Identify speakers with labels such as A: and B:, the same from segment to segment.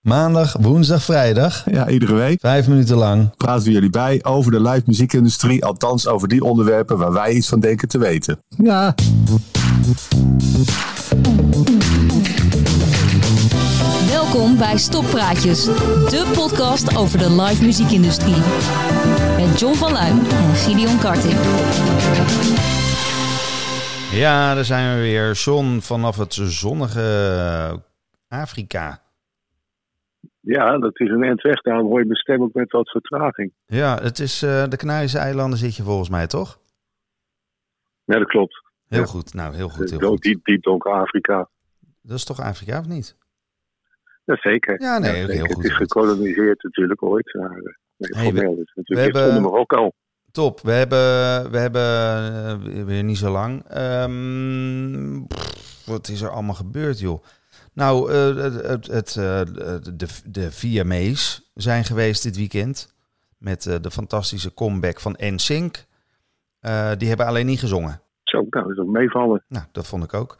A: Maandag, woensdag, vrijdag.
B: Ja, iedere week.
A: Vijf minuten lang.
B: Praten we jullie bij over de live muziekindustrie. Althans, over die onderwerpen waar wij iets van denken te weten. Ja.
C: Welkom bij Stoppraatjes, de podcast over de live muziekindustrie. Met John van Luijn en Gideon Karting.
A: Ja, daar zijn we weer. John vanaf het zonnige Afrika.
D: Ja, dat is een eind weg. Daarom hoor je mijn stem ook met wat vertraging.
A: Ja, het is eh, de Canarische eilanden zit je volgens mij, toch?
D: Ja, dat klopt.
A: Heel
D: Ja.
A: goed, nou heel goed. Heel
D: Diep,
A: goed.
D: diep, diep donker Afrika.
A: Dat is toch Afrika of niet?
D: Jazeker.
A: Ja, nee, heel
D: zeker.
A: goed,
D: Het is gekoloniseerd natuurlijk ooit. Maar, eh, nee,
A: Hey,
D: formeel is natuurlijk
A: we hebben-
D: onder Marokko.
A: Top, we hebben, we hebben eh, weer niet zo lang. Ehm, pff, wat is er allemaal gebeurd, joh? Nou, eh, het, het, het, eh, de, de VMA's zijn geweest dit weekend. Met eh, de fantastische comeback van NSYNC. Die hebben alleen niet gezongen.
D: Zo, nou, dat is ook meevallen.
A: Nou, dat vond ik ook.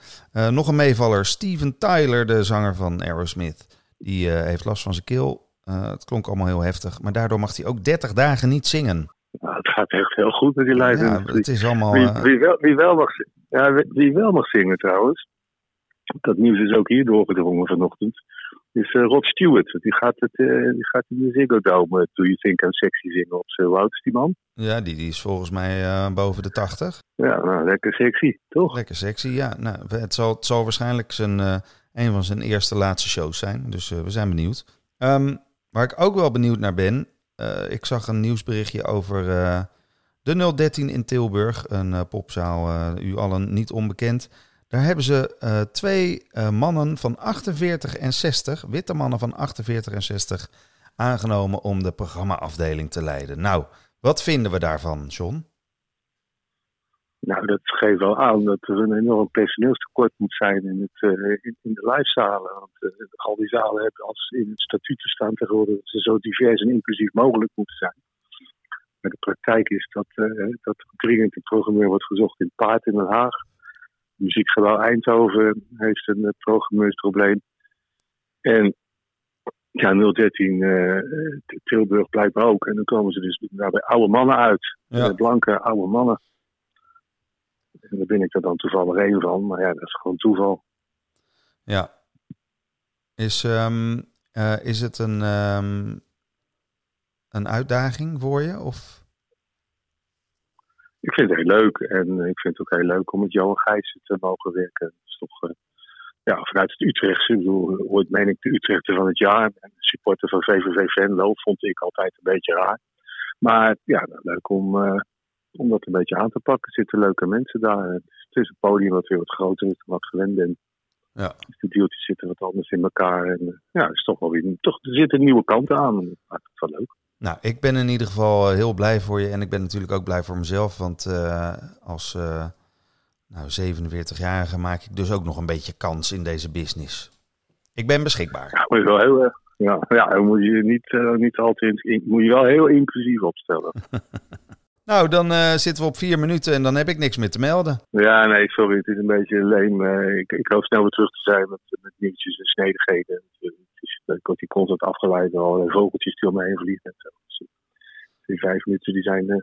A: Nog een meevaller, Steven Tyler, de zanger van Aerosmith. Die heeft last van zijn keel. Het klonk allemaal heel heftig. Maar daardoor mag hij ook 30 dagen niet zingen.
D: Nou, het gaat echt heel goed met die live
A: Ja, het is allemaal...
D: Wie, wie, wel, wie, wel mag, zi- ja, wie wel mag zingen trouwens, dat nieuws is ook hier doorgedrongen vanochtend, is eh, Rod Stewart. Die gaat, het, eh, die gaat in de Ziggo Dome, eh, Do You Think I'm Sexy zingen op zijn is die man?
A: Ja, die, die is volgens mij boven de 80.
D: Ja, nou, lekker sexy, toch?
A: Lekker sexy, ja. Nou, het, zal, het zal waarschijnlijk zijn, een van zijn eerste laatste shows zijn. Dus we zijn benieuwd. Ehm, waar ik ook wel benieuwd naar ben. ik zag een nieuwsberichtje over de 013 in Tilburg. Een popzaal, u allen niet onbekend. Daar hebben ze eh, twee eh, mannen van 48 en 60, witte mannen van 48 en 60, aangenomen om de programmaafdeling te leiden. Nou, wat vinden we daarvan, John?
D: Nou, dat geeft wel aan dat er een enorm personeelstekort moet zijn in, het, eh, in, de livezalen. Want al die zalen hebben als in het statuut te staan tegenwoordig dat ze zo divers en inclusief mogelijk moeten zijn. Maar de praktijk is dat, eh, dat dringend een programmeur wordt gezocht in Paard in Den Haag. Muziekgebouw Eindhoven heeft een eh, programmeursprobleem. En ja, 013 eh, eh, Tilburg blijkbaar ook. En dan komen ze dus daarbij oude mannen uit.
A: Ja.
D: Blanke oude mannen. En daar ben ik er dan toevallig één van. Maar ja, dat is gewoon toeval.
A: Ja. Is, ehm, eh, is het een, ehm, een uitdaging voor je? Of?
D: Ik vind het heel leuk. En ik vind het ook heel leuk om met Johan Gijssen te mogen werken. Dat is toch, eh, ja, vanuit het Utrechtse. Ik bedoel, ooit meen ik de Utrechter van het jaar. En de supporter van VVV Venlo vond ik altijd een beetje raar. Maar ja, nou, leuk om, eh, om dat een beetje aan te pakken. Er zitten leuke mensen daar. Het is- een podium wat weer wat groter is dan wat gewend ben.
A: Ja.
D: Dus de deeltjes zitten wat anders in elkaar. En eh, ja, het is toch wel weer, toch, er zitten nieuwe kanten aan. Dat maakt het wel leuk.
A: Nou, ik ben in ieder geval eh, heel blij voor je. En ik ben natuurlijk ook blij voor mezelf. Want eh, als eh, nou, 47-jarige maak ik dus ook nog een beetje kans in deze business. Ik ben beschikbaar.
D: Ja, maar wel heel. Ja, ja, dan moet je niet, niet altijd in, moet je wel heel inclusief opstellen.
A: Nou, dan zitten we op vier minuten en dan heb ik niks meer te melden.
D: ja, nee, sorry, het is een beetje leem. ik, ik hoop snel weer terug te zijn met, met nieuwtjes en snedigheden. Ik word die constant afgeleid door vogeltjes die om me heen vliegen en zo. Dus, eh, die vijf minuten die zijn, eh,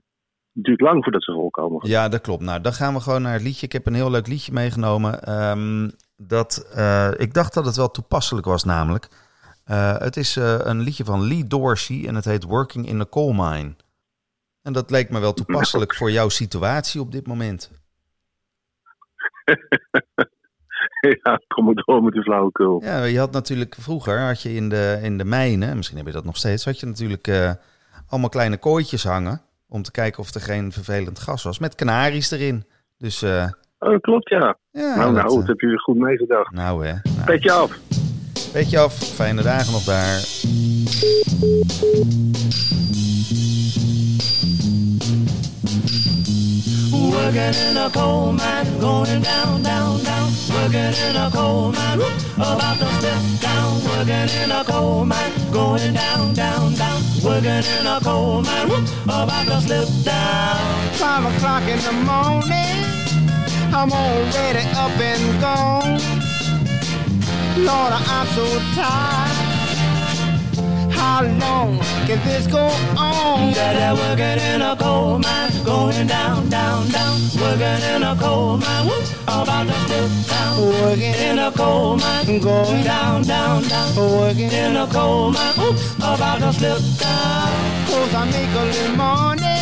D: het duurt lang voordat ze volkomen.
A: Ja, dat klopt. Nou, dan gaan we gewoon naar het liedje. Ik heb een heel leuk liedje meegenomen. Ehm, dat, eh, ik dacht dat het wel toepasselijk was, namelijk. Eh, het is eh, een liedje van Lee Dorsey en het heet Working in a Coal Mine. En dat leek me wel toepasselijk voor jouw situatie op dit moment.
D: ja, kom maar door met die flauwekul.
A: Ja, je had natuurlijk vroeger, had je in de, in de mijnen, misschien heb je dat nog steeds, had je natuurlijk eh, allemaal kleine kooitjes hangen. Om te kijken of er geen vervelend gas was. Met kanaries erin. Dus eh,
D: Oh, dat klopt, ja.
A: ja.
D: nou,
A: dat,
D: nou,
A: eh,
D: dat heb je goed meegedacht.
A: nou hè. Nou,
D: Petje af.
A: Weet af, fijne dagen nog daar.
E: Working in a coal mine, going down, down, down. Working in a coal mine, about to step down. Working in a coal mine, going down, down, down. Working in a coal mine, about to slip down.
F: Five o'clock in the morning, I'm already up and gone. Lord, I'm so tired. How long can this go on?
E: Dada working in a coal mine, going down, down, down. Working in a coal mine, whoop, about to slip down.
F: Working
E: In a coal mine, going down, down, down.
F: Working
E: In a coal mine, oops, about to slip down.
F: Cause I make a little money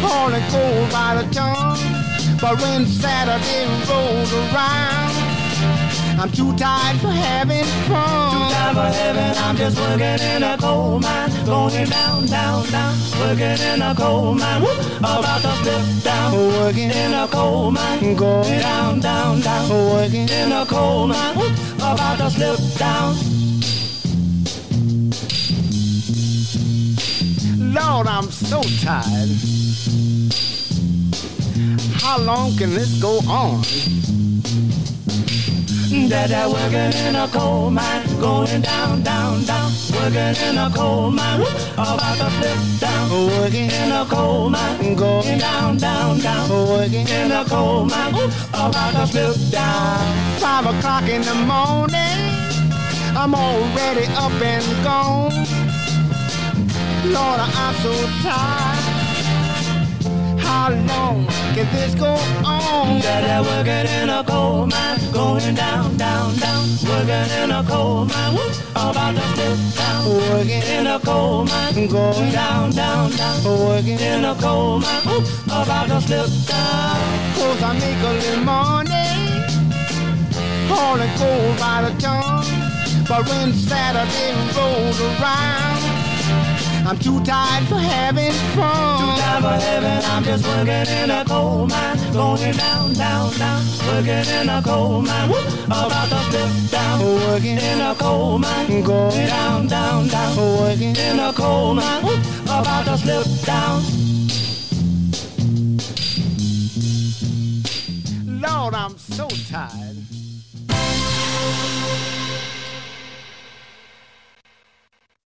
F: Hauling coal by the ton But when Saturday rolls around I'm too tired for having fun
E: Time for heaven, I'm just working in a coal mine, going down, down, down. Working in a coal mine, whoop, about to slip down.
F: Working
E: In a coal mine,
F: Going
E: down, down, down.
F: Working
E: In a coal mine, whoop, about to slip down.
F: Lord, I'm so tired How long can this go on?
E: Dada working in a coal mine, going down, down, down. Working in a coal mine, about to slip down.
F: Working
E: In a coal mine,
F: Going
E: down, down, down.
F: Working
E: In a coal mine, about to slip down.
F: Five o'clock in the morning, I'm already up and gone. Lord, I'm so tired. How long can this go on?
E: Dada working in a coal mine, going down, down, down. Working in a coal mine, whoop, about to slip down.
F: Working
E: In a coal mine,
F: Going
E: down, down, down.
F: Working
E: In a coal mine, whoop, about to slip down.
F: Cause I make a little money Hauling coal by the ton But when Saturday rolls around I'm too tired for having fun
E: I'm just working in a coal mine, going down, down, down. Working in a coal mine, whoop, about to flip down.
F: Working
E: in a coal mine,
F: going
E: down, down, down.
F: Working
E: in a coal mine, whoop, about to slip down.
F: Lord, I'm so tired.